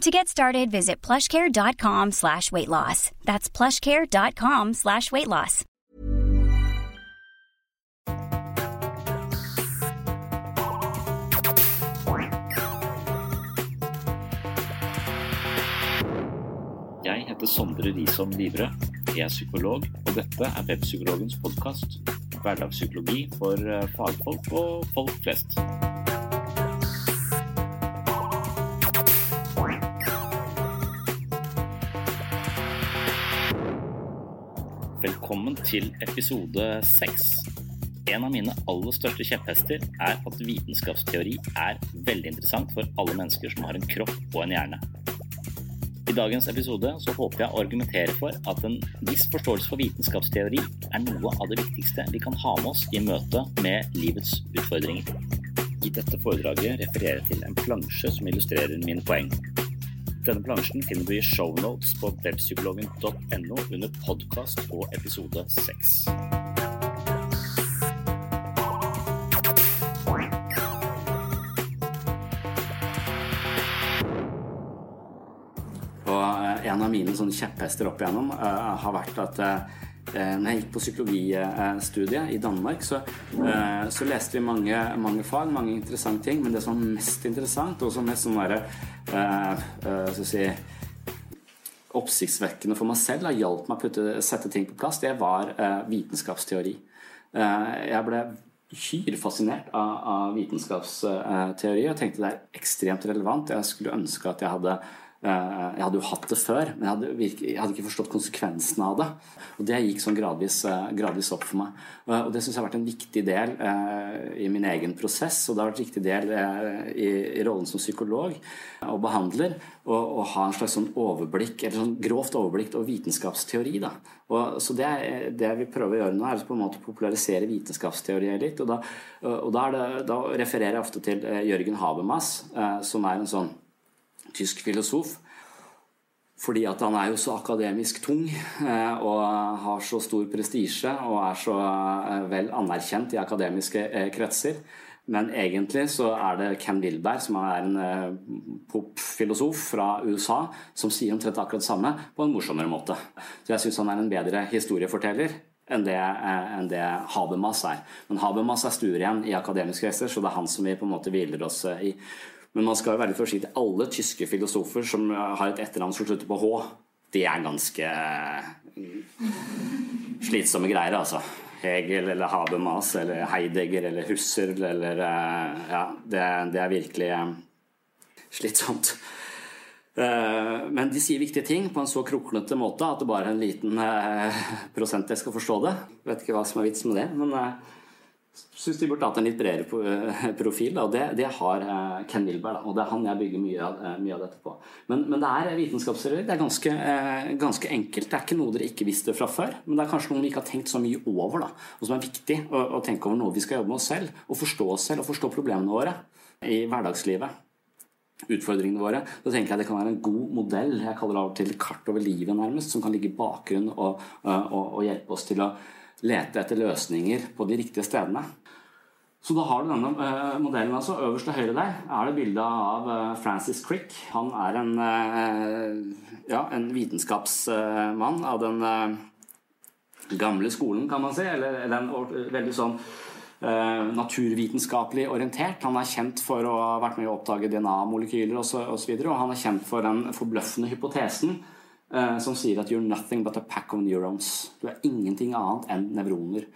To get started, visit plushcare.com slash weight loss. That's plushcare.com slash weight loss. Jeg heter Sondre Risom Livre. Jeg er psykolog, og dette er Webpsykologens podkast. Hverdagspsykologi for eh, fagfolk og folk flest. Velkommen til episode seks. En av mine aller største kjepphester er at vitenskapsteori er veldig interessant for alle mennesker som har en kropp og en hjerne. I dagens episode så håper jeg å argumentere for at en viss forståelse for vitenskapsteori er noe av det viktigste vi kan ha med oss i møte med livets utfordringer. I dette foredraget refererer jeg til en plansje som illustrerer mine poeng. Denne plansjen finner du i shownotes på webpsykologen.no under podkast og episode 6. Eh, en av mine kjepphester opp igjennom uh, har vært at eh, når jeg gikk på psykologistudiet i Danmark, så, eh, så leste vi mange, mange fag, mange interessante ting. Men det som var mest interessant, og som mest sånn derre eh, eh, skal vi si oppsiktsvekkende for meg selv, har hjalp meg å putte, sette ting på plass, det var eh, vitenskapsteori. Eh, jeg ble hyrfascinert av, av vitenskapsteori og tenkte det er ekstremt relevant. Jeg skulle ønske at jeg hadde eh, jeg hadde jo hatt det før, men jeg hadde, virke, jeg hadde ikke forstått konsekvensene av det. Og det gikk sånn gradvis, eh, gradvis opp for meg. Og, og det syns jeg har vært en viktig del eh, i min egen prosess, og det har vært en viktig del eh, i, i rollen som psykolog og behandler å ha en slags sånn overblikk, eller sånn grovt overblikk over vitenskapsteori. Da. Og, så det, det vi prøver å gjøre nå, er på en måte å popularisere vitenskapsteorien litt. Og, da, og da, det, da, refererer jeg ofte til eh, Jørgen Habermas, eh, som er en sånn tysk filosof. Fordi at han er jo så akademisk tung eh, og har så stor prestisje og er så eh, vel anerkjent i akademiske eh, kretser. Men egentlig så er det Ken Wilberg, som er en popfilosof fra USA, som sier omtrent akkurat det samme på en morsommere måte. Så jeg syns han er en bedre historieforteller enn det, enn det Habermas er. Men Habermas er stuer igjen i akademiske kretser, så det er han som vi på en måte hviler oss i. Men man skal jo være litt forsiktig. Alle tyske filosofer som har et etternavn som slutter på H, de er ganske slitsomme greier, altså. Hegel eller Habermas eller Heidegger eller Husserl eller Ja, det, det er virkelig slitsomt. Men de sier viktige ting på en så kroknete måte at det bare er en liten prosent jeg skal forstå det. Vet ikke hva som er vits med det, men syns de burde hatt en litt bredere profil. Da. Det, det har eh, Ken Wilber, og det er han jeg bygger mye av, eh, mye av dette på. Men, men, det er vitenskapsteori. Det er ganske, eh, ganske, enkelt. Det er ikke noe dere ikke visste fra før, men det er kanskje noe vi ikke har tenkt så mye over, da. og som er viktig å, å tenke over noe vi skal jobbe med oss selv, og forstå oss selv og forstå problemene våre i hverdagslivet utfordringene våre. Da tenker jeg det kan være en god modell. Jeg kaller det av og til kart over livet, nærmest, som kan ligge i bakgrunnen og, og, og hjelpe oss til å lete etter løsninger på de riktige stedene. Så da har du denne uh, modellen. altså Øverst til høyre der er det bilde av uh, Francis Crick. Han er en, uh, ja, en vitenskapsmann av den gamle skolen, kan man si. Eller, den veldig sånn naturvitenskapelig orientert. Han er kjent for å ha vært med å oppdage DNA-molekyler osv. Og, så, og, og han er kjent for den forbløffende hypotesen som sier at 'you're nothing but a pack of neurons'. Du er ingenting annet enn nevroner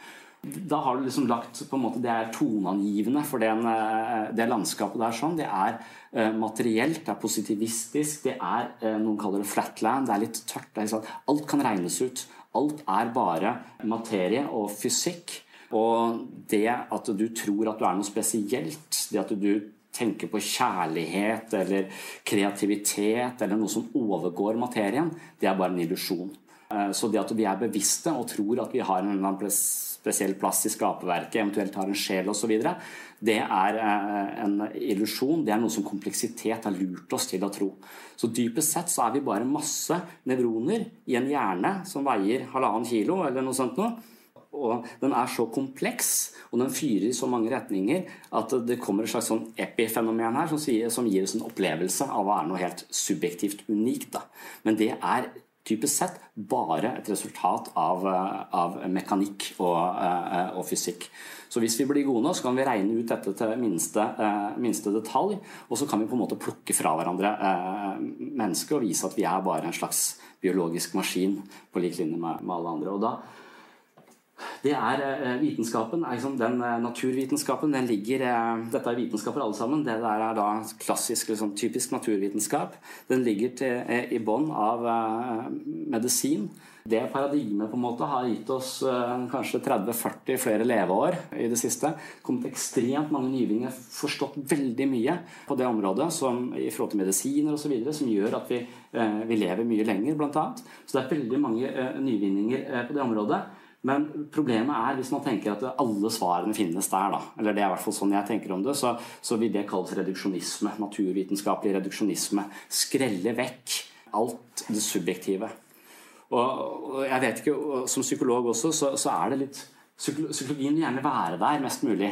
da har du liksom lagt på en måte, Det er toneangivende for den, eh, det landskapet der. sånn, Det er eh, materielt, det er positivistisk, det er eh, Noen kaller det flatland, det er litt tørt. Er sånn, alt kan regnes ut. Alt er bare materie og fysikk. Og det at du tror at du er noe spesielt, det at du tenker på kjærlighet eller kreativitet eller noe som overgår materien, det er bare en illusjon. Så det at vi er bevisste og tror at vi har en eller annen spesiell plass i skaperverket, eventuelt har en sjel osv. Det er eh, en illusjon. Det er noe som kompleksitet har lurt oss til å tro. Så dypest sett så er vi bare masse nevroner i en hjerne som veier halvannen kilo eller noe sånt noe. Og den er så kompleks, og den fyrer i så mange retninger at det kommer et slags sånn epifenomen her som, sier, som gir oss en opplevelse av å være noe helt subjektivt unikt. Da. Men det er typisk sett bare et resultat av, eh, av mekanikk og, eh, og, fysikk. Så hvis vi blir gode nå, så kan vi regne ut dette til minste, eh, minste, detalj. Og så kan vi på en måte plukke fra hverandre mennesker og vise at vi er bare en slags biologisk maskin på lik linje med, med alle andre. Og da det er eh, vitenskapen. liksom den eh, Naturvitenskapen den ligger eh, Dette er vitenskaper alle sammen. Det der er da klassisk, liksom, typisk naturvitenskap. Den ligger til, i bånn av medisin. Det paradigmet på en måte har gitt oss kanskje 30-40 flere leveår i det siste. kommet ekstremt mange nyvinninger, forstått veldig mye på det området som, i forhold til medisiner osv. som gjør at vi, vi lever mye lenger, bl.a. Så det er veldig mange nyvinninger på det området. Men problemet er hvis man tenker at alle svarene finnes der, da, eller det er i hvert fall sånn jeg tenker om det, så, så vil det kalles reduksjonisme. Naturvitenskapelig reduksjonisme. Skrelle vekk alt det subjektive. Og, og jeg vet ikke, Som psykolog også, så, så er det litt Psykologien vil gjerne være der mest mulig.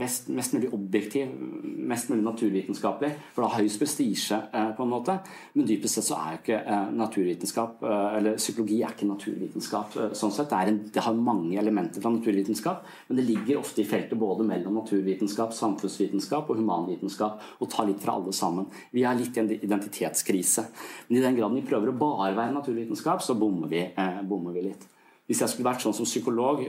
Mest, mest, mulig objektiv, mest mulig naturvitenskapelig. For det har høyest prestisje, eh, på en måte. Men dypest sett så er jo ikke eh, naturvitenskap eh, Eller psykologi er ikke naturvitenskap. sånn sett. Det, en, det, har mange elementer fra naturvitenskap, men det ligger ofte i feltet både mellom naturvitenskap, samfunnsvitenskap og humanvitenskap, og tar litt fra alle sammen. Vi har litt i en identitetskrise. Men i den graden vi prøver å bare være naturvitenskap, så bommer vi, bommer vi litt. Hvis jeg skulle vært sånn som psykolog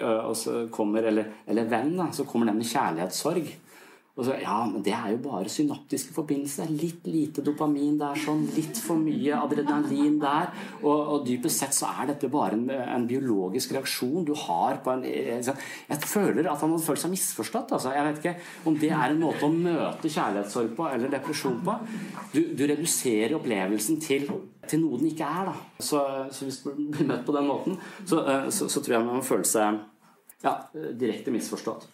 kommer, eller, eller venn, da, så kommer den med kjærlighetssorg. Og så, ja, men det er jo bare synaptiske forbindelser. Litt lite dopamin der, sånn, litt for mye adrenalin der. Og, og dypest sett så er dette bare en, en, biologisk reaksjon du har på en Jeg føler at han hadde følt seg misforstått. Altså. Jeg vet ikke om det er en måte å møte kjærlighetssorg på, eller depresjon på. Du, du reduserer opplevelsen til til noe den ikke er. Da. Så, så hvis du blir møtt på den måten, så, eh, så, så tror jeg man må føle seg ja, direkte misforstått.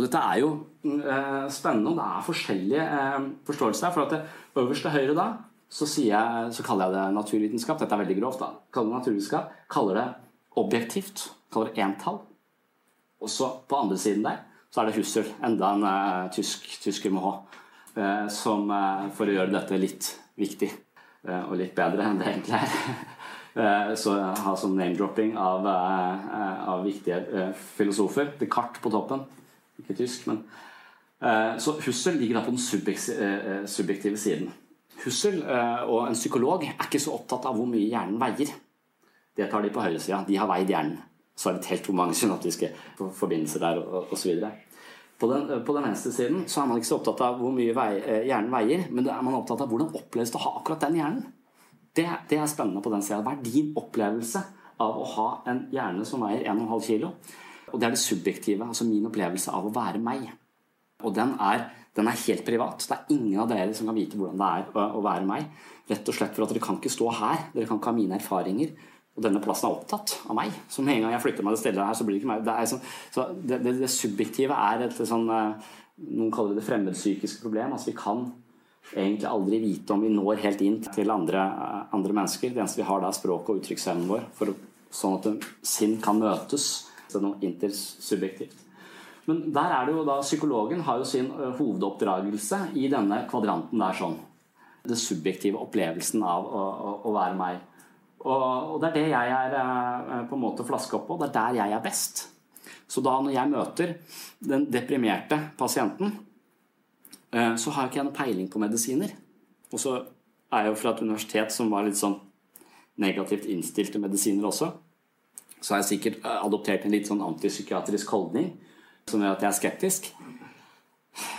Og dette er jo eh, spennende, og det er forskjellige eh, forståelser. For at det øverste høyre da, så, jeg, så, kaller jeg det naturvitenskap. Dette er veldig grovt. da. Kaller det naturvitenskap. Kaller det objektivt. Kaller det entall. Og så på andre siden der så er det Husserl, enda en uh, tysk, tysker med H, uh, som uh, for å gjøre dette litt viktig og litt bedre enn det egentlig er. så ha som name-dropping av, av, viktige filosofer. Descartes på toppen ikke tysk, men eh, Så Hussel ligger da på den eh, subjektive siden. Hussel eh, og en psykolog er ikke så opptatt av hvor mye hjernen veier. Det tar de på høyresida. De har veid hjernen. Så er det telt hvor mange synoptiske forbindelser der osv. På den, på venstre siden så er man ikke så opptatt av hvor mye vei, hjernen veier, men er man opptatt av hvordan oppleves det å ha akkurat den hjernen. Det, det er spennende på den sida. Hva er din opplevelse av å ha en hjerne som veier 1,5 kg? Og det er det subjektive, altså min opplevelse av å være meg. Og den er, den er helt privat. Det er ingen av dere som kan vite hvordan det er å, å være meg. Rett og slett for at dere kan ikke stå her. Dere kan ikke ha mine erfaringer. Og denne plassen er opptatt av meg. Så en gang jeg flytter meg til stedet her, så blir det ikke meg. Det, sånn, så det, det, det, subjektive er et sånn eh, Noen kaller det det fremmedpsykiske problem. Altså vi kan egentlig aldri vite om vi når helt inn til andre, andre mennesker. Det eneste vi har da, er språket og uttrykksevnen vår, for, sånn at sinn kan møtes. Er noe intersubjektivt. Men der er det jo da psykologen har jo sin hovedoppdragelse i denne kvadranten der sånn. Den subjektive opplevelsen av å, å, å være meg. Og, og, det er det jeg er på en måte flaska på. Det er der jeg er best. Så da når jeg møter den deprimerte pasienten, så har jeg ikke noe peiling på medisiner. Og så er jeg jo fra et universitet som var litt sånn negativt innstilt til medisiner også så har jeg sikkert eh, adoptert en litt sånn antipsykiatrisk holdning som gjør at jeg er skeptisk.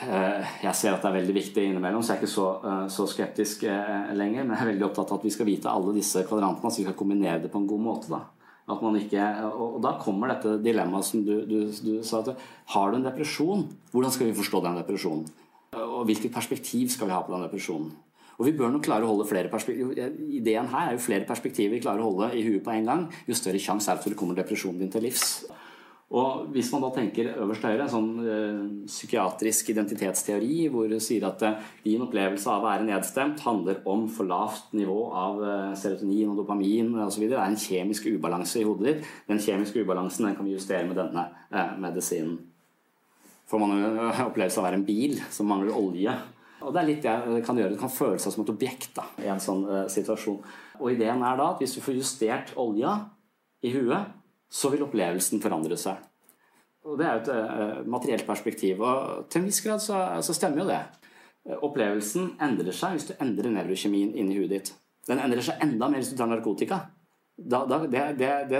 Eh, jeg ser at det er veldig viktig innimellom, så jeg er ikke så, eh, så skeptisk lenger. Men jeg er veldig opptatt av at vi skal vite alle disse kvadrantene, så vi skal kombinere det på en god måte. da. At man ikke, og da kommer dette dilemmaet som du, du, du sa. at Har du en depresjon, hvordan skal vi forstå den depresjonen? Og hvilket perspektiv skal vi ha på den depresjonen? Og vi bør nok klare å holde flere perspektiver. Ideen her er jo flere perspektiver vi klarer å holde i huet på en gang, jo større sjanse er det for det kommer depresjonen din til livs. Og Hvis man da tenker øverst høyre, en sånn øh, psykiatrisk identitetsteori hvor det sier at øh, din opplevelse av å være nedstemt handler om for lavt nivå av øh, serotonin og dopamin osv. Det er en kjemisk ubalanse i hodet ditt. Den kjemiske ubalansen den kan vi justere med denne medisinen. Får man en opplevelse av å være en bil som mangler olje, og Det er litt det kan gjøre. Det kan føle seg som et objekt da, i en sånn uh, situasjon. Og Ideen er da at hvis du får justert olja i huet, så vil opplevelsen forandre seg. Og Det er jo et uh, materielt perspektiv. Og til en viss grad så, så stemmer jo det. Opplevelsen endrer seg hvis du endrer nevrokjemien inni huet ditt. Den endrer seg enda mer hvis du tar narkotika. Da, da, det, det, det,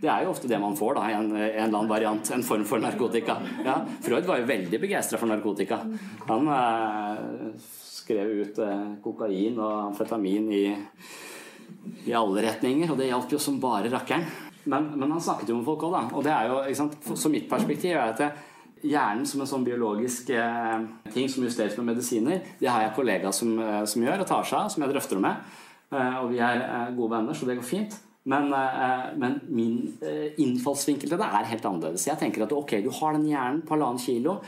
det, er jo ofte det man får, da, en, en eller annen variant. En form for narkotika. Ja, Freud var jo veldig begeistra for narkotika. Han eh, skrev ut eh, kokain og amfetamin i, i, alle retninger, og det hjalp jo som bare rakkeren. Men, men, han snakket jo med folk òg, da. Og det er jo, ikke sant, Så mitt perspektiv er at hjernen som en sånn biologisk eh, ting som justeres med medisiner, det har jeg kollegaer som, eh, som gjør og tar seg av, som jeg drøfter med. Eh, og vi er eh, gode venner, så det går fint. Men, eh, men, min innfallsvinkel til det er helt annerledes. Jeg tenker at ok, du har den hjernen på halvannen kilo.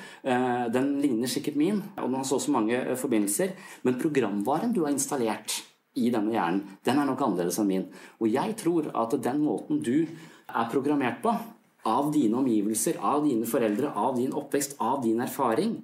Den ligner sikkert min, og den har så og så mange forbindelser. Men programvaren du har installert i denne hjernen, den er nok annerledes enn min. Og jeg tror at den måten du er programmert på, av dine omgivelser, av dine foreldre, av din oppvekst, av din erfaring,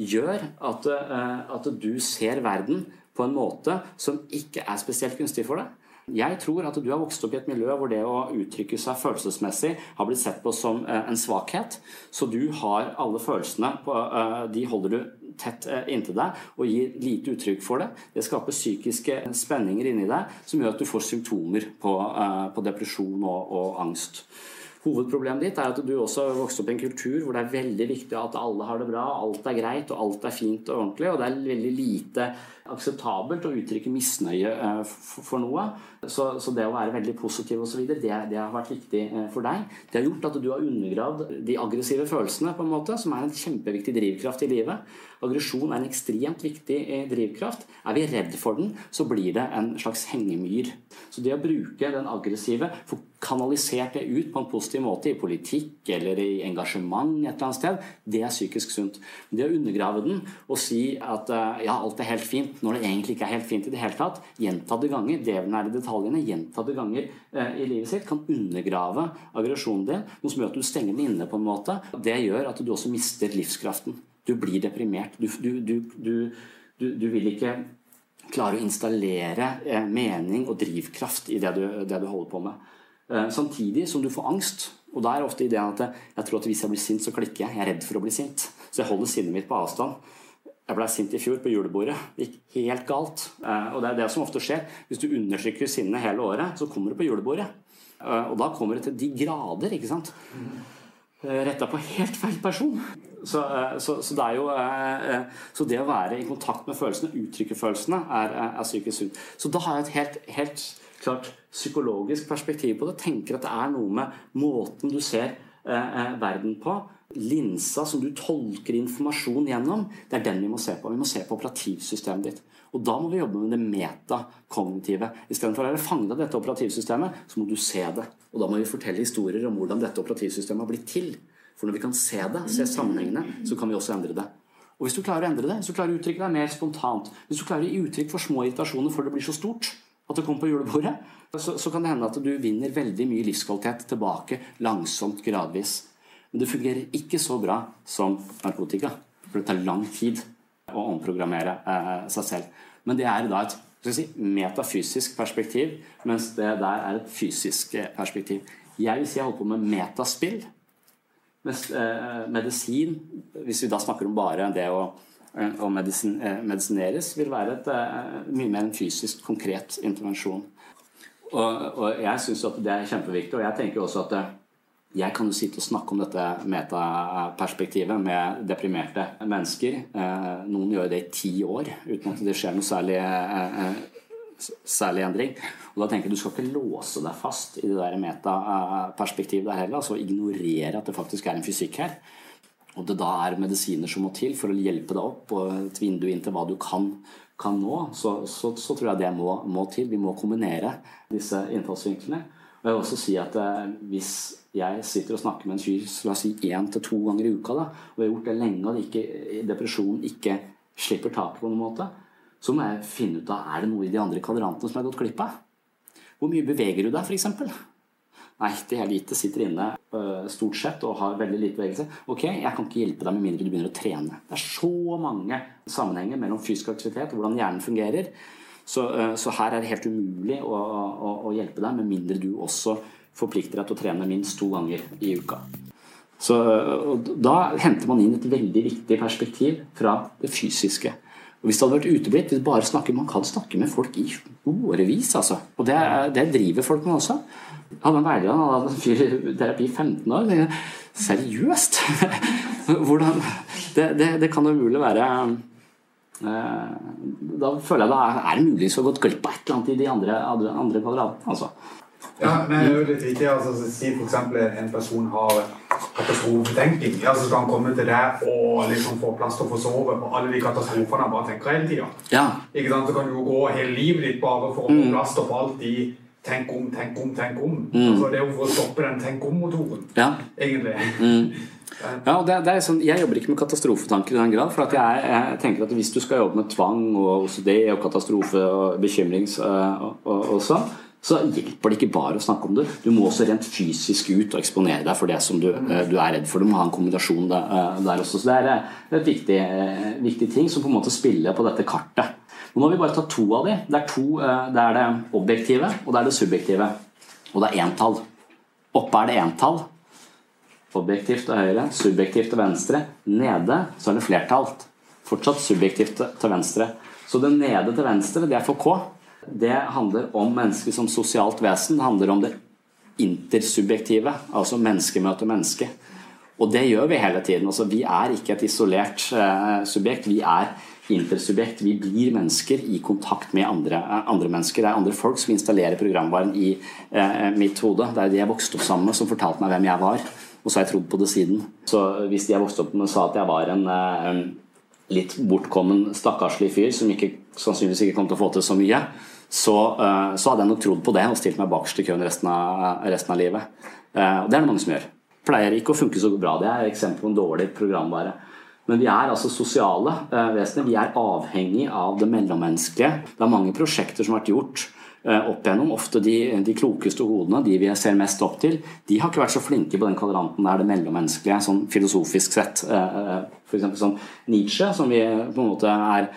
gjør at, at du ser verden på en måte som ikke er spesielt gunstig for deg. Jeg tror at du har vokst opp i et miljø hvor det å uttrykke seg følelsesmessig har blitt sett på som eh, en svakhet. Så du har alle følelsene eh, De holder du tett eh, inntil deg og gir lite uttrykk for det. Det skaper psykiske spenninger inni deg som gjør at du får symptomer på, depresjon og angst. Hovedproblemet ditt er at du også har vokst opp i en kultur hvor det er veldig viktig at alle har det bra, alt er greit og alt er fint og ordentlig, og det er veldig lite akseptabelt å uttrykke misnøye eh, for noe. Så, det å være veldig positiv osv., det, det har vært viktig eh, for deg. Det har gjort at du har undergravd de aggressive følelsene, på en måte, som er en kjempeviktig drivkraft i livet. Aggresjon er en ekstremt viktig eh, drivkraft. Er vi redd for den, så blir det en slags hengemyr. Så det å bruke den aggressive, få kanalisert det ut på en positiv måte i politikk eller i engasjement et eller annet sted, det er psykisk sunt. Det å undergrave den og si at ja, alt er helt fint, når det egentlig ikke er helt fint i det hele tatt, gjentatte ganger, djevelen er i detaljene, gjentatte ganger eh, i livet sitt, kan undergrave aggresjonen din, noe som gjør at du stenger den inne på en måte. Det gjør at du også mister livskraften. Du blir deprimert. Du, du, du, du vil ikke klare å installere eh, mening og drivkraft i det du, det du holder på med. Eh, samtidig som du får angst. Og da er ofte ideen at jeg tror at hvis jeg blir sint, så klikker jeg. Jeg er redd for å bli sint. Så jeg holder sinnet mitt på avstand. Jeg ble sint i fjor på julebordet. Det gikk helt galt. Eh, og det er det som ofte skjer. Hvis du undertrykker sinnet hele året, så kommer du på julebordet. Eh, og da kommer det til de grader, ikke sant. Retta på helt feil person. Så, så, så, det jo Så det å være i kontakt med følelsene, uttrykke følelsene, er, er psykisk sunt. Så da har jeg et helt, helt klart psykologisk perspektiv på det. Tenker at det er noe med måten du ser eh, verden på. Linsa som du tolker informasjon gjennom, det er den vi må se på. Vi må se på operativsystemet ditt. Og da må vi jobbe med det metakognitive. Istedenfor å fanget av dette operativsystemet, så må du se det. Og da må vi fortelle historier om hvordan dette operativsystemet har blitt til. For når vi kan se det, se sammenhengene, så kan vi også endre det. Og hvis du klarer å endre det, klarer du å uttrykke deg mer spontant. Hvis du klarer å gi uttrykk for små irritasjoner før det blir så stort at det kommer på julebordet, så, så, kan det hende at du vinner veldig mye livskvalitet tilbake langsomt, gradvis. Men det fungerer ikke så bra som narkotika. For det tar lang tid å omprogrammere eh, seg selv. Men det er da et si, metafysisk perspektiv, mens det der er et fysisk eh, perspektiv. Jeg vil si jeg holder på med metaspill. Mens eh, medisin, hvis vi da snakker om bare det å, eh, å medisin, eh, medisineres, vil være et eh, mye mer en fysisk, konkret intervensjon. Og, og jeg syns at det er kjempeviktig, og jeg tenker også at jeg kan jo sitte og snakke om dette metaperspektivet med deprimerte mennesker. Noen gjør det i ti år uten at det skjer noe særlig særlig endring. Og da tenker jeg Du skal ikke låse deg fast i det der metaperspektivet der heller. altså Ignorere at det faktisk er en fysikk her. Og det da er medisiner som må til for å hjelpe deg opp og et vindu inn til hva du kan, kan nå, så, så, så, tror jeg det må, må, til. Vi må kombinere disse innfallsvinklene. Og jeg vil også si at eh, hvis jeg sitter og snakker med en fyr la oss si én til to ganger i uka, da, og jeg har gjort det lenge, og ikke, depresjonen ikke slipper taket på noen måte, så må jeg finne ut av er det noe i de andre kvadrantene som jeg har gått glipp av. Hvor mye beveger du deg, f.eks.? Nei, det er lite. Sitter inne stort sett og har veldig lite bevegelse. Ok, jeg kan ikke hjelpe deg med mindre du begynner å trene. Det er så mange sammenhenger mellom fysisk aktivitet og hvordan hjernen fungerer. Så, uh, så her er det helt umulig å, å, å, hjelpe deg med mindre du også forplikter deg til å trene minst to ganger i uka. Så uh, Da henter man inn et veldig viktig perspektiv fra det fysiske. Og Hvis det hadde vært uteblitt, hvis bare snakker, Man kan snakke med folk i årevis. Altså. Og det, det, driver folk med også. Jeg hadde en veileder, han hadde fysioterapi i 15 år. Seriøst! Hvordan det, det, det, kan umulig være eh, Da føler jeg det er, er å ha gått glipp av et eller annet i de andre, andre, andre kvadratene. Altså. Ja, men det er jo litt viktig altså, Si f.eks. en person har katastrofetenking. Ja, så skal han komme til deg og liksom få plass til å få sove på alle de katastrofene han bare tenker hele tida. Ja. Så kan du jo gå hele livet ditt bare for å få mm. plass til å få alt de tenk om, tenk om, tenk om. Mm. Altså, det er jo for å stoppe den tenk om-motoren, ja. egentlig. Mm. Ja, det, det sånn, jeg jobber ikke med katastrofetanker i den grad. For jeg, jeg, tenker at hvis du skal jobbe med tvang og OCD og katastrofe og bekymrings og, og, og sånn, så hjelper det ikke bare å snakke om det. Du må også rent fysisk ut og eksponere deg for det som du, eh, du er redd for. Du må ha en kombinasjon der, eh, der også. Så det er eh, et viktig, viktig, ting som på en måte spiller på dette kartet. Nå har vi bare tatt to av de. Det er, to, det er det objektive, og det er det subjektive. Og det er entall. Oppe er det entall. Objektivt til høyre, subjektivt til venstre. Nede så er det flertallt. Fortsatt subjektivt til venstre. Så det nede til venstre, det er for K det handler om mennesket som sosialt vesen. Det handler om det intersubjektive, altså menneske møter menneske. Og det gjør vi hele tiden. Altså, vi er ikke et isolert uh, subjekt. Vi er intersubjekt. Vi blir mennesker i kontakt med andre, uh, andre, mennesker. Det er andre folk som installerer programvaren i eh, mitt hode. Det er de jeg vokste opp sammen med, som fortalte meg hvem jeg var. Og så har jeg trodd på det siden. Så hvis de jeg vokste opp med, sa at jeg var en litt bortkommen, stakkarslig fyr som ikke, sannsynligvis ikke kom til å få til så mye, så, eh, så, hadde jeg nok trodd på det og stilt meg bakerst i køen resten av, resten av livet. Eh, og det er det mange som gjør. Pleier ikke å funke så bra. Det er eksempel på en dårlig programvare. Men vi er altså sosiale eh, vesener. Vi er avhengig av det mellommenneskelige. Det er mange prosjekter som har vært gjort opp igjennom. Ofte de, de, klokeste hodene, de vi ser mest opp til, de har ikke vært så flinke på den kvadranten der det mellommenneskelige, sånn filosofisk sett. F.eks. som Nietzsche, som vi på en måte er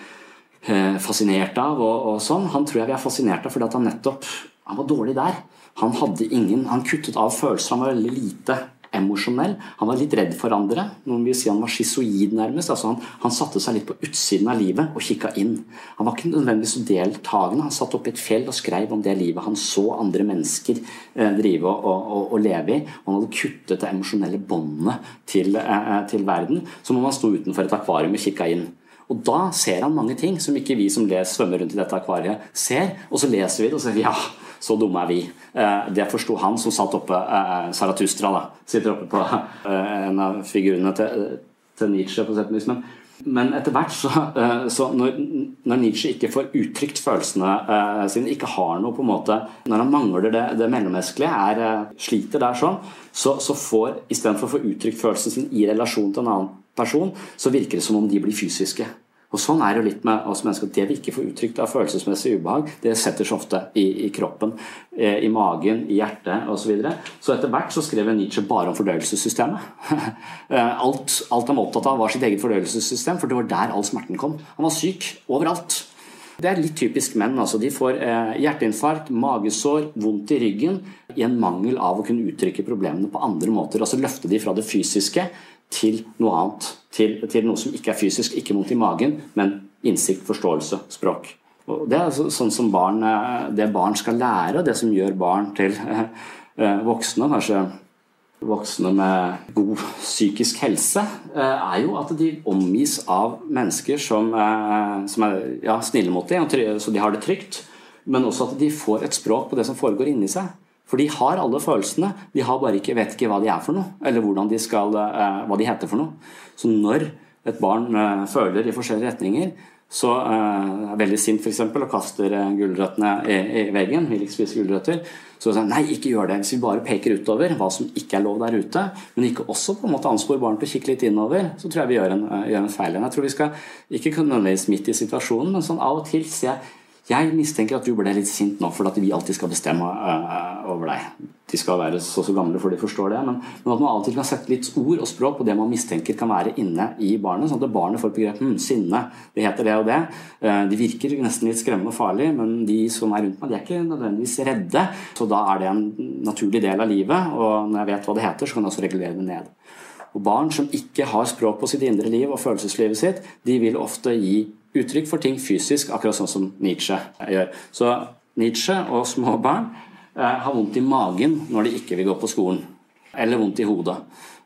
Eh, fascinert av. Og, og, sånn. Han tror jeg vi er fascinert av fordi han nettopp han var dårlig der. Han hadde ingen, han kuttet av følelser. Han var veldig lite emosjonell. Han var litt redd for andre. Noen vil si han var schizoid, nærmest. Altså han, han, satte seg litt på utsiden av livet og kikka inn. Han var ikke nødvendigvis deltakende. Han satt oppe i et fjell og skrev om det livet han så andre mennesker eh, drive og, og, og, leve i. Han hadde kuttet det emosjonelle båndet til, eh, til verden. Som om han sto utenfor et akvarium og kikka inn. Og da ser han mange ting som ikke vi som les, svømmer rundt i dette akvariet, ser. Og så leser vi det og sier ja, Så dumme er vi. Eh, det forsto han som satt oppe Saratustra, da. Sitter oppe på eh, en av figurene til, til Nietzsche, på. Men, men etter hvert, så, eh, så når, når, Nietzsche ikke får uttrykt følelsene eh, sine, ikke har noe på en måte Når han mangler det, det mellommenneskelige, er, eh, sliter der sånn, så, så får istedenfor å få uttrykt følelsen sin i relasjon til en annen person, så virker det som om de blir fysiske. Og Sånn er det jo litt med oss mennesker. Det vi ikke får uttrykt av følelsesmessig ubehag, det setter seg ofte i, i kroppen, eh, i magen, i hjertet osv. Så, videre. så etter hvert så skrev Nietzsche bare om fordøyelsessystemet. Eh, alt, alt han var opptatt av, var sitt eget fordøyelsessystem, for det var der all smerten kom. Han var syk overalt. Det er litt typisk menn. altså De får eh, hjerteinfarkt, magesår, vondt i ryggen i en mangel av å kunne uttrykke problemene på andre måter. Altså løfte de fra det fysiske til noe annet. Til, til, noe som ikke er fysisk, ikke vondt i magen, men innsikt, forståelse, språk. Og det er altså sånn som barn, eh, det barn skal lære, og det som gjør barn til eh, voksne, kanskje voksne med god psykisk helse, er jo at de omgis av mennesker som, som er ja, snille mot dem, så de har det trygt. Men også at de får et språk på det som foregår inni seg. For de har alle følelsene, de har bare ikke, vet ikke hva de er for noe, eller de skal, eh, hva de heter for noe. Så når et barn eh, føler i forskjellige retninger, så er veldig sint f.eks. og kaster gulrøttene i, i veggen, vil ikke spise gulrøtter, så sier nei, ikke gjør det. Hvis vi bare peker utover hva som ikke er lov der ute, men ikke også på en måte anspore barn til å kikke litt innover, så tror jeg vi gjør en, gjør en feil. Jeg tror vi skal ikke nødvendigvis midt i situasjonen, men sånn av og til se jeg mistenker at du ble litt sint nå for at vi alltid skal bestemme uh, over deg. De skal være så så gamle for de forstår det, men, men, at man av og til kan sette litt ord og språk på det man mistenker kan være inne i barnet, sånn at barnet får begrepet hm, sinne, det heter det og det. Uh, de virker nesten litt skremmende og farlig, men de som er rundt meg, de er ikke nødvendigvis redde. Så da er det en naturlig del av livet, og når jeg vet hva det heter, så kan jeg også regulere det ned. Og Barn som ikke har språk på sitt indre liv og følelseslivet sitt, de vil ofte gi uttrykk for ting fysisk, akkurat sånn som Nietzsche gjør. Så Nietzsche og små barn eh, har vondt i magen når de ikke vil gå på skolen. Eller vondt i hodet.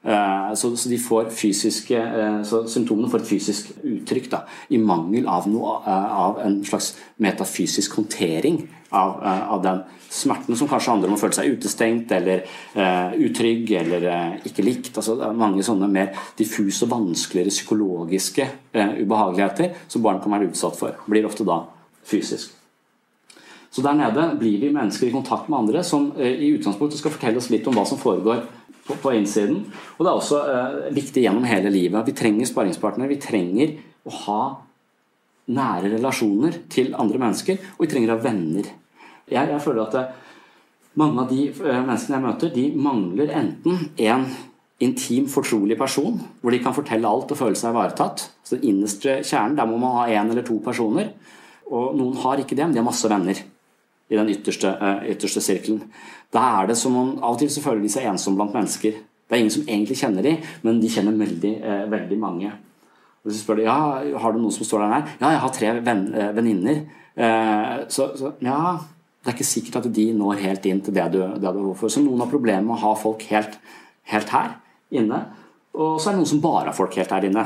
Eh, så, de får fysiske, eh, så symptomene får et fysisk uttrykk da, i mangel av, noe, av en slags metafysisk håndtering av, av, den smerten som kanskje handler om å føle seg utestengt eller uh, utrygg eller uh, ikke likt. Altså, det er mange sånne mer diffuse og vanskeligere psykologiske uh, ubehageligheter som barn kan være utsatt for. Blir ofte da fysisk. Så der nede blir vi mennesker i kontakt med andre som i utgangspunktet skal fortelle oss litt om hva som foregår på, på innsiden. Og det er også viktig gjennom hele livet. Vi trenger sparringspartnere. Vi trenger å ha nære relasjoner til andre mennesker, og vi trenger å ha venner jeg, jeg føler at det, mange av de eh, menneskene jeg møter, de mangler enten en intim, fortrolig person hvor de kan fortelle alt og føle seg ivaretatt. Så den innerste kjernen, der må man ha én eller to personer. Og noen har ikke det, men de har masse venner i den ytterste, uh, ytterste sirkelen. Da er det som om Av og til så føler de seg ensomme blant mennesker. Det er ingen som egentlig kjenner dem, men de kjenner veldig, uh, veldig mange. Og du spør ja, har du noen som står der her. Ja, jeg har tre venninner. Uh, så, så ja det er ikke sikkert at de når helt inn til det du, det du har behov for. Så noen har problemer med å ha folk helt, helt, her inne. Og så er det noen som bare har folk helt her inne.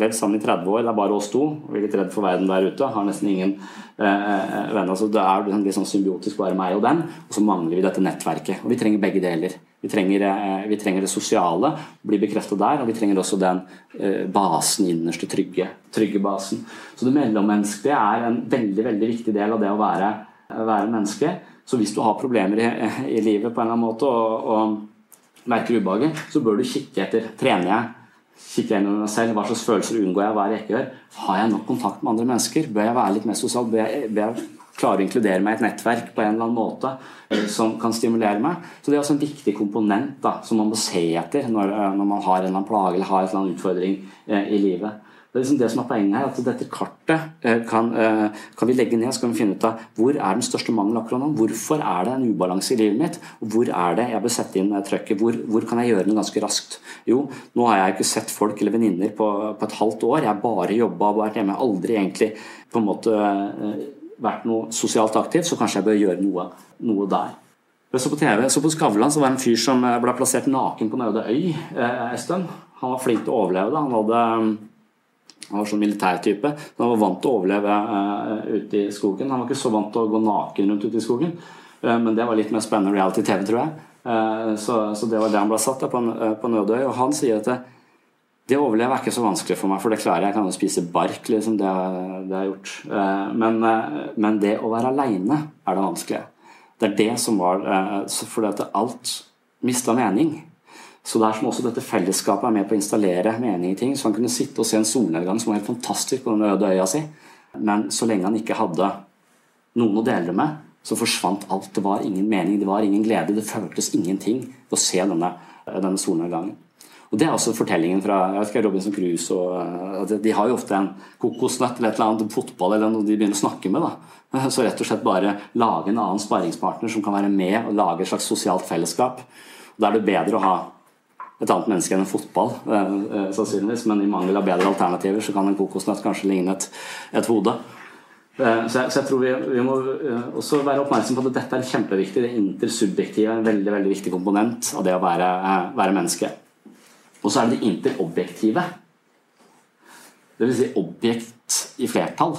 Levd sammen i 30 år, det er bare oss to. Vi er litt redd for verden der ute. Har nesten ingen eh, eh venner. Så det er litt sånn symbiotisk bare meg og dem. Og så mangler vi dette nettverket. Og vi trenger begge deler. Vi trenger, eh, vi trenger det sosiale, bli bekreftet der. Og vi trenger også den eh, basen, innerste trygge, trygge basen. Så det mellommenneskelige er en veldig, veldig viktig del av det å være være menneske. Så hvis du har problemer i, i livet på en eller annen måte og, og merker ubehaget, så bør du kikke etter trener jeg. Kikke gjennom meg selv. Hva slags følelser unngår jeg? Hva jeg ikke gjør? Har jeg nok kontakt med andre mennesker? Bør jeg være litt mer sosial? Bør jeg, bør jeg klare å inkludere meg i et nettverk på en eller annen måte eh, som kan stimulere meg? Så Det er også en viktig komponent da, som man må se etter når, eh, når man har en eller annen plage eller har en eller annen utfordring eh, i livet. Det er liksom det som er poenget her, at dette kartet eh, kan, eh, kan, vi legge ned så kan vi finne ut av hvor er den største mangelen akkurat nå. Hvorfor er det en ubalanse i livet mitt? Hvor er det jeg bør sette inn eh, trøkket? Hvor, hvor, kan jeg gjøre det ganske raskt? Jo, nå har jeg ikke sett folk eller venninner på, på, et halvt år. Jeg har bare jobba og vært hjemme. Aldri egentlig på en måte vært noe sosialt aktiv, så kanskje jeg bør gjøre noe, noe der. Jeg så på TV, så på Skavlan så var det en fyr som ble plassert naken på en øde øy en stund. Han var flink til å overleve det. Han hadde han var sånn militærtype. Han var vant til å overleve uh, ute i skogen. Han var ikke så vant til å gå naken rundt ute i skogen. men det var litt mer spennende reality-TV, tror jeg. Så, så, det var der han ble satt på, på Nødøy. Og han sier at det, det å overleve er ikke så vanskelig for meg, for det klarer jeg. Jeg kan jo spise bark, liksom. Det, det har jeg gjort. Men, men det å være aleine er det vanskelige. Det er det som var Fordi at alt mista mening. Så det er som også dette fellesskapet er med på å installere mening i ting. Så han kunne sitte og se en solnedgang som var helt fantastisk på den øde øya si. Men så lenge han ikke hadde noen å dele det med, så forsvant alt. Det var ingen mening, det var ingen glede. Det føltes ingenting å se denne, denne solnedgangen. Og Det er også fortellingen fra jeg vet ikke, Robinson Crusoe. De har jo ofte en kokosnøtt eller et eller annet fotball eller noe de begynner å snakke med. da. Så rett og slett bare lage en annen sparringspartner som kan være med og lage et slags sosialt fellesskap. Da er det bedre å ha et annet menneske enn en fotball, eh, eh, sannsynligvis. Men i mangel av bedre alternativer så kan en kokosnøtt kanskje ligne et, et hode. Eh, så jeg, så jeg, tror vi, vi, må også være oppmerksom på at dette er kjempeviktig. Det intersubjektive er en veldig veldig viktig komponent av det å være, være menneske. Og så er det det interobjektive. Vil si objekt i flertall.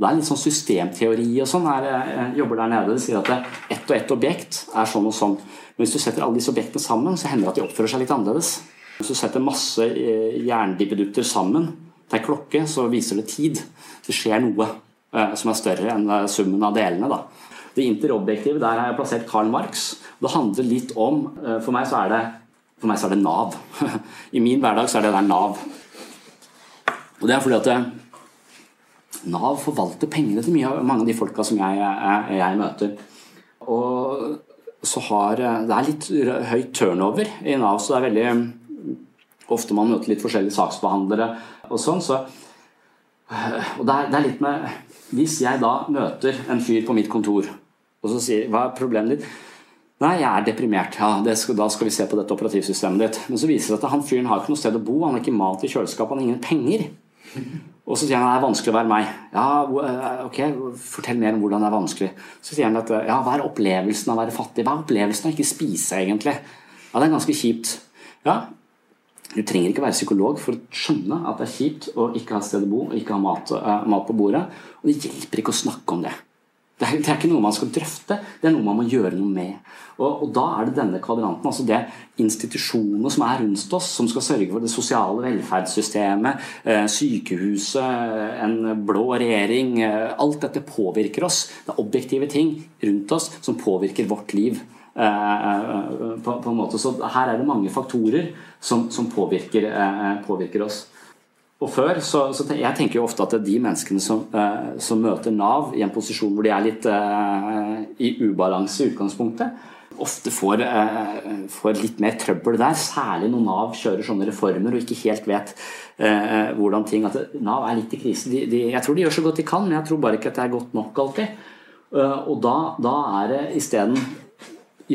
Det er litt sånn systemteori og sånn. Jeg jobber der nede. Det sier at ett og ett objekt er sånn og sånn. Men hvis du setter alle disse objektene sammen, så hender det at de oppfører seg litt annerledes. Hvis du setter masse eh, jerndippedutter sammen til ei klokke, så viser det tid. Det skjer noe eh, som er større enn eh, summen av delene. Da. Det interobjektive, der har jeg plassert Karl Marx. Det handler litt om For meg så er det, meg så er det Nav. I min hverdag så er det der Nav. Og det er fordi at Nav forvalter pengene til mye, mange av de folka som jeg, jeg, jeg møter. Og så har eh, Det er litt høy turnover i Nav, så det er veldig mm, Ofte man møter litt forskjellige saksbehandlere og sånn. Så, eh, og det er, det er, litt med Hvis jeg da møter en fyr på mitt kontor, og så sier Hva er problemet ditt? Nei, jeg er deprimert. Ja, skal, Da skal vi se på dette operativsystemet ditt. Men så viser det at han fyren har ikke noe sted å bo, han har ikke mat i kjøleskapet, han har ingen penger. Og så sier han at det er vanskelig å være meg. Ja, eh, ok, Fortell mer om hvordan det er vanskelig. Så sier han at ja, hva er opplevelsen av å være fattig? Hva er opplevelsen av ikke spise, egentlig? Ja, det er ganske kjipt. Ja, du trenger ikke være psykolog for å skjønne at det er kjipt å ikke ha sted å bo og ikke ha mat, uh, mat på bordet. Og det hjelper ikke å snakke om det. Det er, det er, ikke noe man skal drøfte, det er noe man må gjøre noe med. Og, og da er det denne kvadranten, altså det institusjonene som er rundt oss, som skal sørge for det sosiale velferdssystemet, eh, sykehuset, en blå regjering eh, Alt dette påvirker oss. Det er objektive ting rundt oss som påvirker vårt liv. Eh, på, på, en måte. Så her er det mange faktorer som, som påvirker, påvirker oss. Og før, så, så Jeg tenker jo ofte at de menneskene som, eh, som, møter Nav i en posisjon hvor de er litt eh, i ubalanse i utgangspunktet, ofte får, eh, får, litt mer trøbbel der. Særlig når Nav kjører sånne reformer og ikke helt vet eh, hvordan ting at Nav er litt i krise. De, de, jeg tror de gjør så godt de kan, men jeg tror bare ikke at det er godt nok alltid. Uh, og da, da er det isteden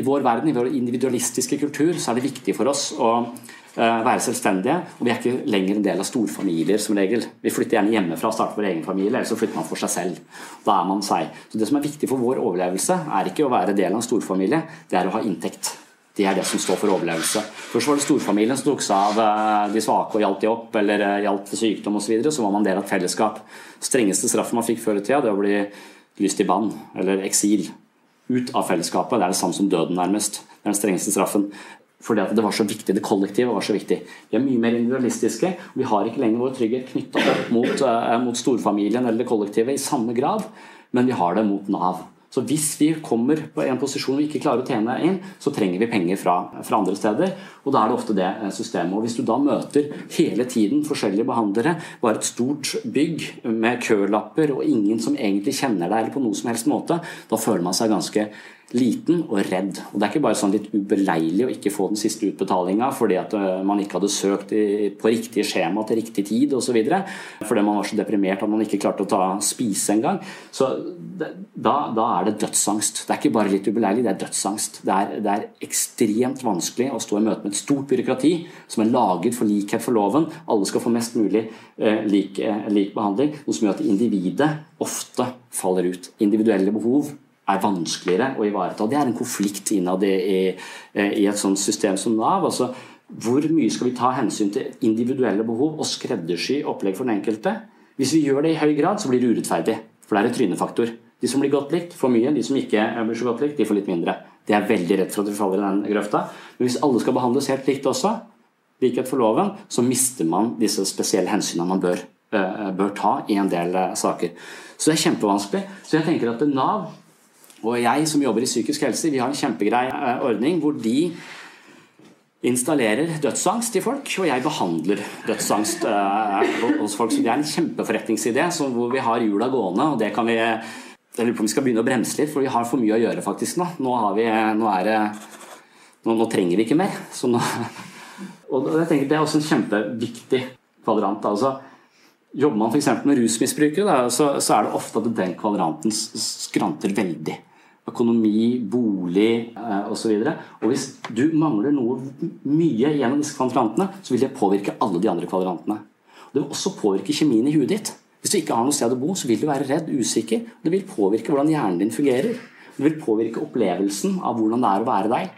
I vår verden, i vår individualistiske kultur, så er det viktig for oss å Eh, være selvstendige. Og vi er ikke lenger en del av storfamilier som regel. Vi flytter gjerne hjemmefra og starter vår egen familie, eller så flytter man for seg selv. Da er man seg. Så Det som er viktig for vår overlevelse, er ikke å være del av en storfamilie, det er å ha inntekt. Det er det som står for overlevelse. Først var det storfamilien som tok seg av eh, de svake og hjalp de opp, eller eh, hjalp ved sykdom osv. Så, videre. så var man del av et fellesskap. Strengeste straffen man fikk før i tida, det var å bli lyst i bann eller eksil. Ut av fellesskapet. Det er det samme som døden, nærmest. Det er den strengeste straffen. Fordi at det var så viktig, det kollektive var så viktig. Vi er mye mer individualistiske. Vi har ikke lenger vår trygghet knytta opp mot, uh, mot storfamilien eller det kollektive i samme grad, men vi har det mot Nav. Så hvis vi kommer på en posisjon vi ikke klarer å tjene inn, så trenger vi penger fra, fra, andre steder. Og da er det ofte det eh, systemet. Og hvis du da møter hele tiden forskjellige behandlere, bare et stort bygg med kølapper og ingen som egentlig kjenner deg eller på noe som helst måte, da føler man seg ganske liten og redd. Og Det er ikke bare sånn litt ubeleilig å ikke få den siste utbetalinga fordi at eh, man ikke hadde søkt på riktig skjema til riktig tid osv. Fordi man var så deprimert at man ikke klarte å ta spise engang. Så da, da, er det dødsangst. Det er ikke bare litt ubeleilig, det er dødsangst. Det er, det er ekstremt vanskelig å stå i møte med et stort byråkrati som er laget for likhet for loven. Alle skal få mest mulig eh, lik, eh, lik behandling. Noe som gjør at individet ofte faller ut. Individuelle behov er vanskeligere å ivareta. Det er en konflikt innad i, i, et sånt system som Nav. altså Hvor mye skal vi ta hensyn til individuelle behov og skreddersy opplegg for den enkelte? Hvis vi gjør det i høy grad, så blir det urettferdig. For det er en trynefaktor. De som blir godt likt, får mye. De som ikke blir så godt likt, de får litt mindre. Det er veldig rett for at vi faller i den grøfta. Men hvis alle skal behandles helt likt også, likhet for loven, så mister man disse spesielle hensynene man bør, uh, bør ta i en del uh, saker. Så det er kjempevanskelig. Så jeg tenker at Nav og jeg som jobber i psykisk helse, vi har en kjempegrei uh, ordning hvor de installerer dødsangst i folk, og jeg behandler dødsangst hos folk. Så det er en kjempeforretningsidé hvor vi har hjula gående, og det kan vi jeg lurer på om vi skal begynne å bremse litt, for vi har for mye å gjøre faktisk nå. Nå, vi, nå, det, nå, nå trenger vi ikke mer. Nå, og jeg tenker Det er også en kjempeviktig kvadrant. Altså, jobber man f.eks. med rusmisbrukere, så, så, er det ofte at den kvadranten skranter veldig. Økonomi, bolig eh, osv. Og, så og hvis du mangler noe mye gjennom disse kvadrantene, så vil det påvirke alle de andre kvadrantene. Det vil også påvirke kjemien i huet ditt. Hvis du ikke har noe sted å bo, så vil du være redd, usikker. og Det vil påvirke hvordan hjernen din fungerer. Det vil påvirke opplevelsen av hvordan det er å være deg.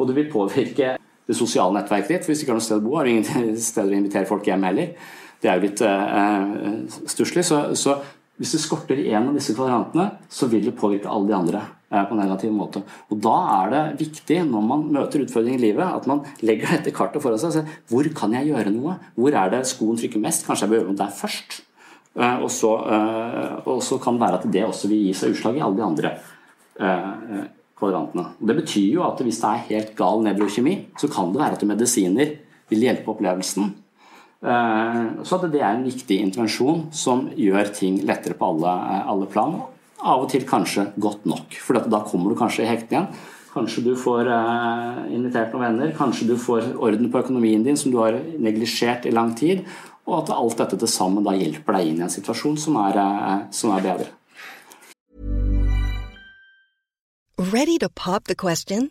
Og det vil påvirke det sosiale nettverket ditt. For hvis du ikke har noe sted å bo, har du ingen steder å invitere folk hjem heller. Det er jo litt eh, stusslig. Så, så, hvis det skorter i en av disse kvadrantene, så vil det påvirke alle de andre eh, på en negativ måte. Og Da er det viktig når man møter utfordringer i livet, at man legger dette kartet foran seg og ser hvor kan jeg gjøre noe? Hvor er det skoen trykker mest? Kanskje jeg bør gjøre noe der først? Eh, og så, eh, og så kan det være at det også vil gi seg utslag i alle de andre eh, Og Det betyr jo at hvis det er helt gal nevrokjemi, så kan det være at medisiner vil hjelpe opplevelsen. Så at det er en viktig intervensjon som gjør ting lettere på alle, alle plan. Av og til kanskje godt nok, for da kommer du kanskje i hekten igjen. Kanskje du får invitert noen venner, kanskje du får orden på økonomien din som du har neglisjert i lang tid, og at alt dette til sammen da hjelper deg inn i en situasjon som er, eh, som er bedre. Ready to pop the question?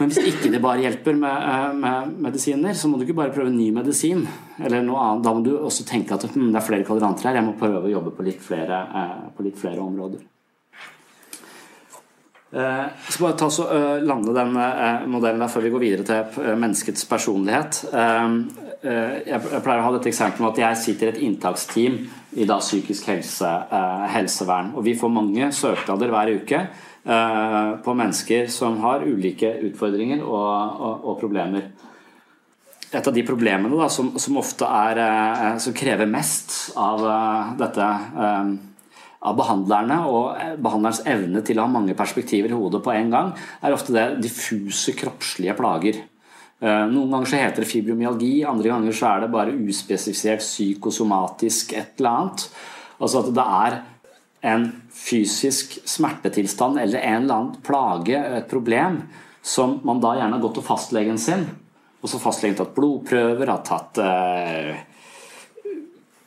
Men hvis ikke det bare hjelper med, eh, med, medisiner, så må du ikke bare prøve ny medisin. eller noe annet. Da må du også tenke at hm, det er flere kvadranter her, jeg må prøve å jobbe på litt flere, eh, på litt flere områder. Eh, skal bare ta så lande den modellen der før vi går videre til menneskets personlighet. Jeg pleier å ha dette eksempelet med at jeg sitter i et inntaksteam i da psykisk helse, helsevern. Og vi får mange søknader hver uke på mennesker som har ulike utfordringer og, og, og problemer. Et av de problemene da, som, som ofte er, som krever mest av dette av behandlerne og eh, behandlerens evne til å ha mange perspektiver i hodet på en gang, er ofte det diffuse kroppslige plager. Eh, noen ganger så heter det fibromyalgi, andre ganger så er det bare uspesifisert psykosomatisk et eller annet. Altså at det er en fysisk smertetilstand eller en eller annen plage, et problem, som man da gjerne har gått til fastlegen sin, og så fastlegen tatt blodprøver, har tatt eh,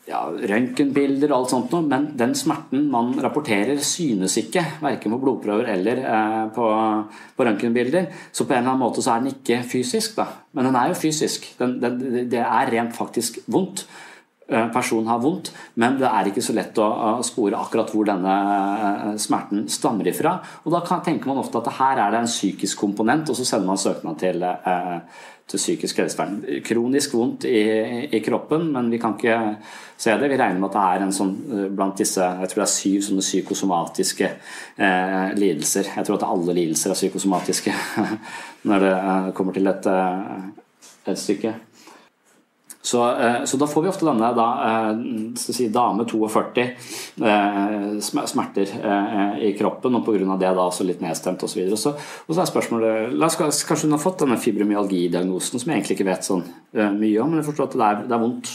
ja, røntgenbilder og alt sånt noe, men den smerten man rapporterer, synes ikke, verken på blodprøver eller eh, på, på røntgenbilder. Så på en eller annen måte så er den ikke fysisk, da. Men den er jo fysisk. Den, den, det er rent faktisk vondt. Personen har vondt, men det er ikke så lett å, å spore akkurat hvor denne eh, smerten stammer ifra. Og da kan, tenker man ofte at her er det en psykisk komponent, og så sender man søknad til, eh, til psykisk helsevern. Kronisk vondt i, i, kroppen, men vi kan ikke se det. Vi regner med at det er en sånn eh, blant disse jeg tror det er syv sånne psykosomatiske eh, lidelser. Jeg tror at alle lidelser er psykosomatiske når det eh, kommer til et, eh, et stykke. Så, eh, så, da får vi ofte denne da, si, dame 42 smerter i kroppen, og pga. det da også litt nedstemt osv. Og, så, og så er spørsmålet la oss, Kanskje hun har fått denne fibromyalgi-diagnosen som jeg egentlig ikke vet sånn mye om, men jeg forstår at det er, det er vondt.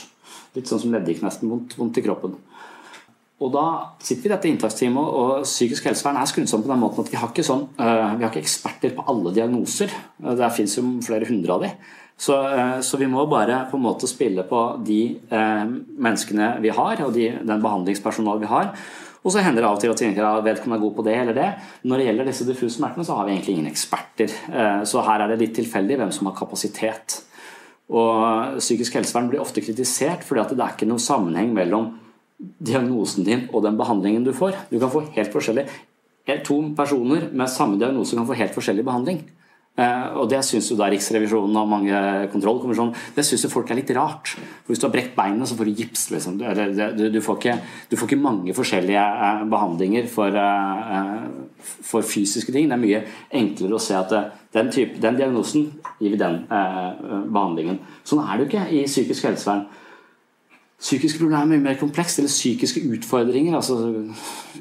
Litt sånn som leddgiktnesten. Vondt, vondt i kroppen. Og da sitter vi i dette inntaksteamet, og psykisk helsevern er skrudd på den måten at vi har sånn, vi har ikke eksperter på alle diagnoser. Det fins jo flere hundre av dem. Så, eh, så, vi må bare på en måte spille på de eh, menneskene vi har, og de, den behandlingspersonalet vi har. Og så hender det av og til at vi tenker at vedkommende er god på det eller det. Når det gjelder disse diffuse smertene, så har vi egentlig ingen eksperter. Eh, så her er det litt tilfeldig hvem som har kapasitet. Og psykisk helsevern blir ofte kritisert fordi at det er ikke noen sammenheng mellom diagnosen din og den behandlingen du får. Du kan få helt forskjellig To personer med samme diagnose kan få helt forskjellig behandling. Eh, og det syns jo da Riksrevisjonen og mange kontrollkommisjoner Det syns jo folk er litt rart. For Hvis du har brekt beinet, så får du gips. Liksom. Du, du, du, får ikke, du, får ikke, mange forskjellige eh, behandlinger for, eh, for, fysiske ting. Det er mye enklere å se at den, type, den diagnosen gir vi den behandlingen. Sånn er det jo ikke i psykisk helsevern. Psykiske problemer er mye mer komplekst, eller psykiske utfordringer. altså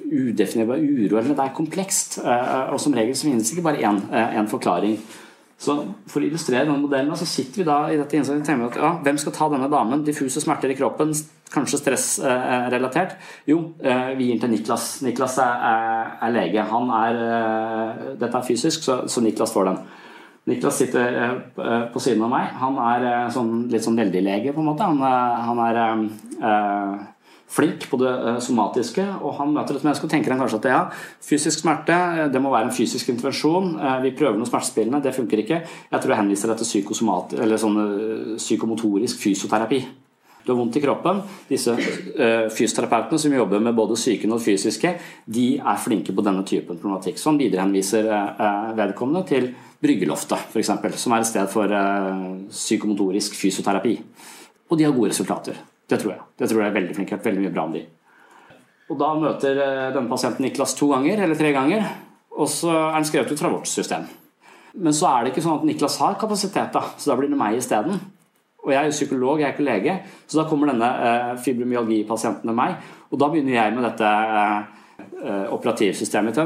Udefinerbar uro. eller Det er komplekst. Eh, og som regel så finnes ikke bare én én forklaring. Så For å illustrere denne modellen så sitter vi da i dette innsatte og tenker at ja, hvem skal ta denne damen? Diffuse smerter i kroppen, kanskje stressrelatert? Jo, eh, vi gir den til Niklas. Niklas er, er lege. Han er, dette er fysisk, så, så Niklas får den. Niklas sitter eh, eh, på siden av meg. Han er eh, sånn, litt sånn veldig-lege, på en måte. Han, han er flink på det somatiske, og han møter et menneske og tenker han kanskje at ja, fysisk smerte det må være en fysisk intervensjon. Vi prøver noe smertespillende, det funker ikke. Jeg tror jeg henviser deg til sånn psykomotorisk fysioterapi. Du har vondt i kroppen. Disse fysioterapeutene som jobber med både psyken og fysiske, de er flinke på denne typen problematikk. Så han viderehenviser vedkommende til Bryggeloftet, f.eks., som er et sted for psykomotorisk fysioterapi. Og de har gode resultater. Det tror jeg. Det tror jeg er veldig flinke. Veldig mye bra om de. Og Da møter denne pasienten Niklas to ganger, eller tre ganger, og så er han skrevet ut fra vårt system. Men så er det ikke sånn at Niklas har kapasitet, da, så da blir det meg isteden. Og jeg er jo psykolog, jeg er ikke lege, så da kommer denne eh, fibromyalgipasienten til meg. Og da begynner jeg med dette uh, Eh, operativsystemet.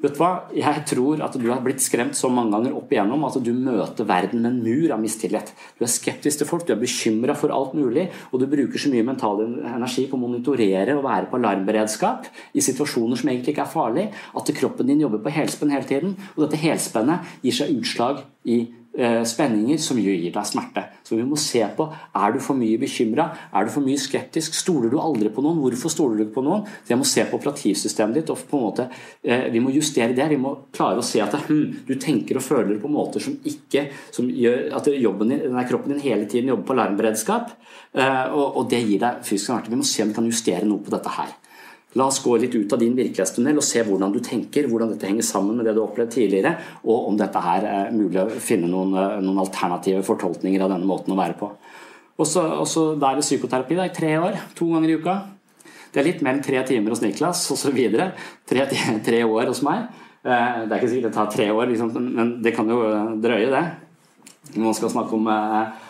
Vet du hva? Jeg tror at du har blitt skremt så mange ganger opp igjennom at du møter verden med en mur av mistillit. Du er skeptisk til folk, du er bekymra for alt mulig, og du bruker så mye mental energi på å monitorere og være på alarmberedskap i situasjoner som egentlig ikke er farlige, at kroppen din jobber på helspenn hele tiden. Og dette helspennet gir seg utslag i Eh, spenninger som gir deg smerte. Så vi må se på er du for mye bekymra, er du for mye skeptisk, stoler du aldri på noen, hvorfor stoler du på noen? Så jeg må se på operativsystemet ditt, og på en måte, eh, vi må justere det. Vi må klare å se at hm, du tenker og føler på måter som ikke som gjør at jobben din, kroppen din hele tiden jobber på alarmberedskap, eh, og, og det gir deg fysisk smerte. Vi må se om vi kan justere noe på dette her. La oss gå litt ut av din virkelighetstunnel og se hvordan du tenker, hvordan dette henger sammen med det du har opplevd tidligere, og om dette her er mulig å finne noen, eh, noen alternative fortolkninger av denne måten å være på. Og så er det psykoterapi da, i tre år, to ganger i uka. Det er litt mer enn tre timer hos Niklas osv. Tre, tre år hos meg. Eh, det er ikke sikkert det tar tre år, liksom, men det kan jo drøye, det. Når Man skal snakke om eh, Eh,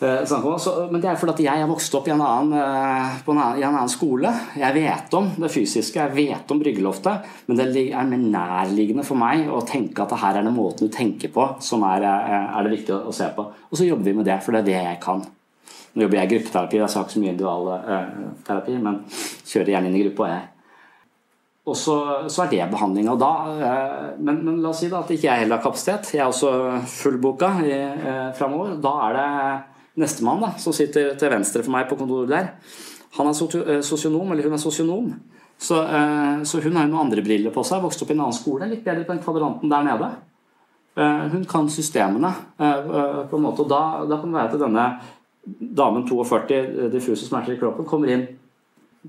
så, men det er fordi jeg har vokst opp i en, annen, eh, en annen, i en annen skole. Jeg vet om det fysiske, jeg vet om bryggeloftet, men det er mer nærliggende for meg å tenke at her er den måten du tenker på som er, eh, er det viktig å se på. Og så jobber vi med det, for det er det jeg kan. Nå jobber jeg i gruppeterapi, jeg har ikke så mye individualterapi, men kjører gjerne inn i gruppa, og så, så, er det behandlinga. Men, men, la oss si da at ikke jeg heller har kapasitet. Jeg er også fullboka eh, framover. Da er det Nestemann, da, som sitter til venstre for meg på kontoret der, han er eh, sosionom, eller hun er sosionom. Så, eh, så hun har jo noen andre briller på seg, vokst opp i en annen skole, litt bedre på den kvadranten der nede. Eh, hun kan systemene på en måte, og da, da kan det være at denne damen 42, diffuse smerter i kroppen, kommer inn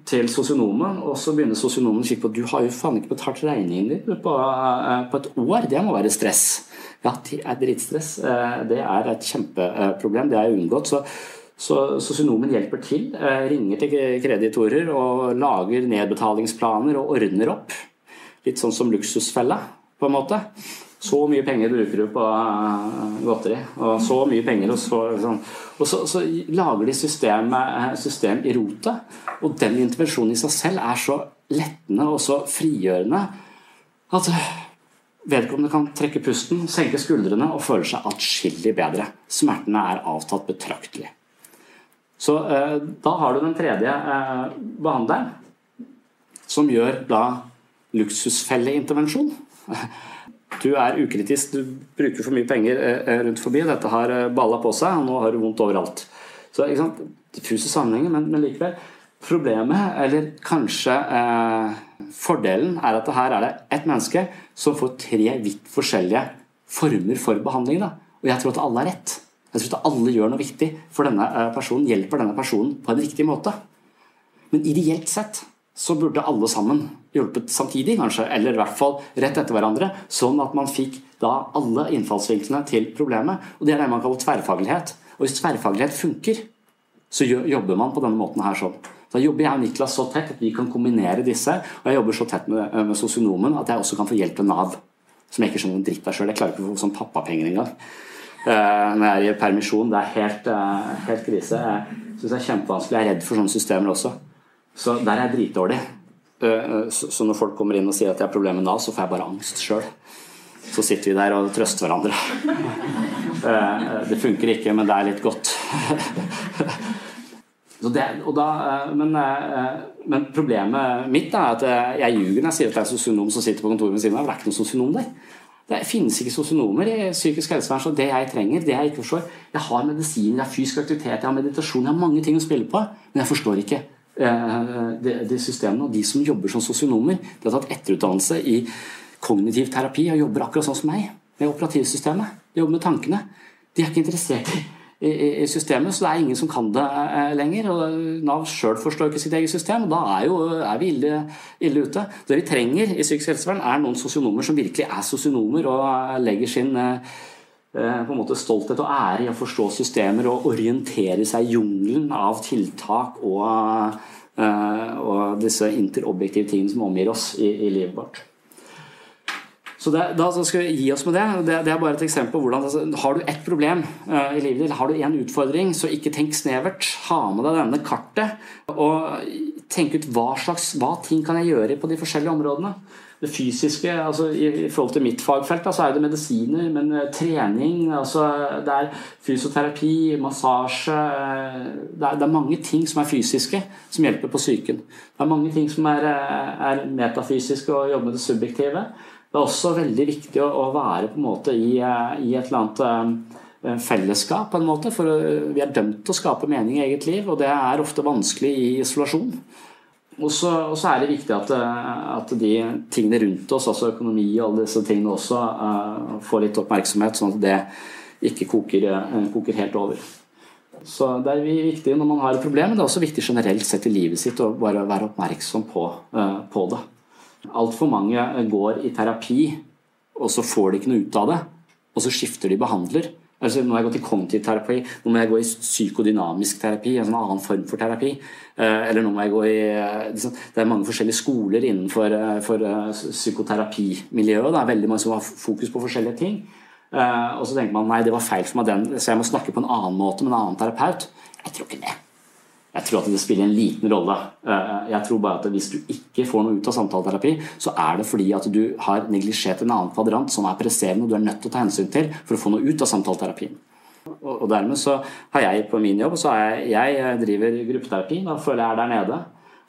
til sosionomen, og så begynner sosionomen å kikke på du har jo faen ikke betalt regningen din på, på, et år. Det må være stress. Ja, det er dritstress. Eh, det er et kjempeproblem. Det er unngått. Så, sosionomen hjelper til. Eh, ringer til kreditorer og lager nedbetalingsplaner og ordner opp. Litt sånn som luksusfella, på en måte. Så mye penger bruker du på godteri, og så mye penger og så, sånn. og så, så lager de system, system i rotet. Og den intervensjonen i seg selv er så lettende og så frigjørende at vedkommende kan trekke pusten, senke skuldrene og føle seg atskillig bedre. Smertene er avtatt betraktelig. Så eh, da har du den tredje eh, behandleren, som gjør da luksusfelleintervensjon. Du er ukritisk, du bruker for mye penger eh, rundt forbi. Dette har eh, balla på seg, og nå har du vondt overalt. Så ikke sant? Diffuse sammenhenger, men, men likevel. Problemet, eller kanskje eh, fordelen, er at her er det ett menneske som får tre vidt forskjellige former for behandling. Da. Og jeg tror at alle har rett. Jeg tror at alle gjør noe viktig for denne eh, personen, hjelper denne personen på en riktig måte. Men ideelt sett så burde alle sammen hjulpet samtidig, kanskje, eller i hvert fall rett etter hverandre, sånn at man fikk da alle innfallsvinklene til problemet. Og Det er det man kaller tverrfaglighet. Og hvis tverrfaglighet funker, så jobber man på denne måten her sånn. Da jobber jeg og Niklas så tett at vi kan kombinere disse. Og jeg jobber så tett med, eh, med sosionomen at jeg også kan få hjelp til Nav. Som jeg ikke skjønner en dritt av sjøl. Jeg klarer ikke å få sånn pappapenger engang. Uh, når jeg er i permisjon. Det er helt, uh, helt krise. Jeg syns det er kjempevanskelig. Jeg er redd for sånne systemer også. Så der er jeg dritdårlig. Uh, så, så, når folk kommer inn og sier at jeg har problemer med Nav, så får jeg bare angst sjøl. Så sitter vi der og trøster hverandre. det funker ikke, men det er litt godt. Det, da, eh, men, eh, men, problemet mitt er at eh, jeg ljuger når jeg sier at det er en sosionom som sitter på kontoret ved siden av. Det er ikke noen sosionom der. Det finnes ikke sosionomer i psykisk helsevern, så det jeg trenger, det jeg ikke forstår Jeg har medisin, jeg har fysisk aktivitet, jeg har meditasjon, jeg har mange ting å spille på, men jeg forstår ikke de, de systemene. Og de som jobber som sosionomer, de har tatt etterutdannelse i kognitiv terapi og jobber akkurat sånn som meg, med operativsystemet. De jobber med tankene. De er ikke interessert i i, systemet, så det er ingen som kan det eh, lenger. og Nav sjøl forstår ikke sitt eget system, og da er, jo, er vi ille, ille, ute. Det vi trenger i psykisk helsevern, er noen sosionomer som virkelig er sosionomer og legger sin eh, eh, på en måte stolthet og ære i å forstå systemer og orientere seg i jungelen av tiltak og, og disse interobjektive tingene som omgir oss i, i livet vårt. Så det, da skal vi gi oss med det. det. det. er bare et eksempel på hvordan altså, Har du ett problem uh, i livet ditt, har du én utfordring, så ikke tenk snevert. Ha med deg denne kartet, og tenk ut hva slags hva ting kan jeg gjøre på de forskjellige områdene. Det fysiske, altså I, forhold til mitt fagfelt, så er det medisiner, men uh, trening altså, Det er fysioterapi, massasje det er, det er, mange ting som er fysiske, som hjelper på psyken. Det er mange ting som er, eh, er metafysiske og jobber med det subjektive. Det er også veldig viktig å, være på en måte i, eh, i et eller annet eh, fellesskap, på en måte, for vi er dømt til å skape mening i eget liv, og det er ofte vanskelig i isolasjon. Og så, er det viktig at, eh, at, de tingene rundt oss, altså økonomi og alle disse tingene også, uh, får litt oppmerksomhet, sånn at det ikke koker, uh, koker, helt over. Så Det er viktig når man har et problem, men det er også viktig generelt sett i livet sitt å bare være oppmerksom på, uh, på det. Altfor mange går i terapi, og så får de ikke noe ut av det. Og så skifter de behandler. Altså, nå må jeg gå til kognitiv terapi, nå må jeg gå i psykodynamisk terapi, en sånn annen form for terapi. Eh, eller nå må jeg gå i eh, liksom, Det er mange forskjellige skoler innenfor eh, for psykoterapimiljøet. Det er veldig mange som har fokus på forskjellige ting. Og så tenker man nei, det var feil for meg den, så jeg må snakke på en annen måte med en annen terapeut. Jeg tror ikke det. Jeg tror at det spiller en liten rolle. Eh, jeg tror bare at Hvis du ikke får noe ut av samtaleterapi, så er det fordi at du har neglisjert en annen kvadrant som er presserende og du er nødt til å ta hensyn til for å få noe ut av samtaleterapien. Og dermed så har jeg på min jobb så jeg, jeg eh, driver gruppeterapi. Da føler jeg er der nede.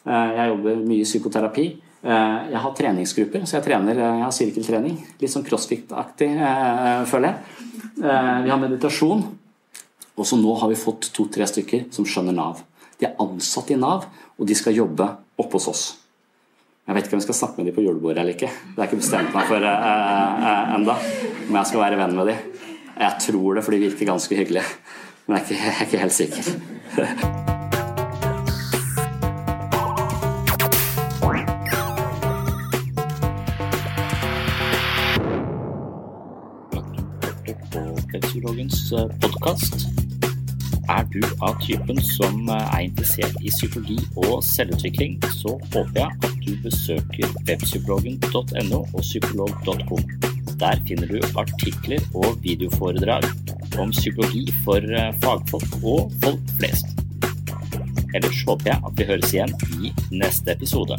Eh, jeg jobber mye i psykoterapi. Jeg har treningsgrupper, så jeg trener, jeg har sirkeltrening. Litt sånn crossfit-aktig, føler jeg. Vi har meditasjon. Og så nå har vi fått to-tre stykker som skjønner Nav. De er ansatt i Nav, og de skal jobbe oppe hos oss. Jeg vet ikke om jeg skal snakke med dem på julebordet eller ikke. Det er ikke bestemt meg for uh, uh, enda om jeg skal være venn med dem. Jeg tror det, for de virker ganske hyggelige. Men jeg er ikke, jeg er ikke helt sikker. Psykologens podkast. Er du av typen som eh, er interessert i psykologi og selvutvikling, så håper jeg at du besøker webpsykologen.no og psykolog.com. Der finner du artikler og videoforedrag om psykologi for eh, fagfolk og folk flest. Ellers håper jeg at vi høres igjen i neste episode.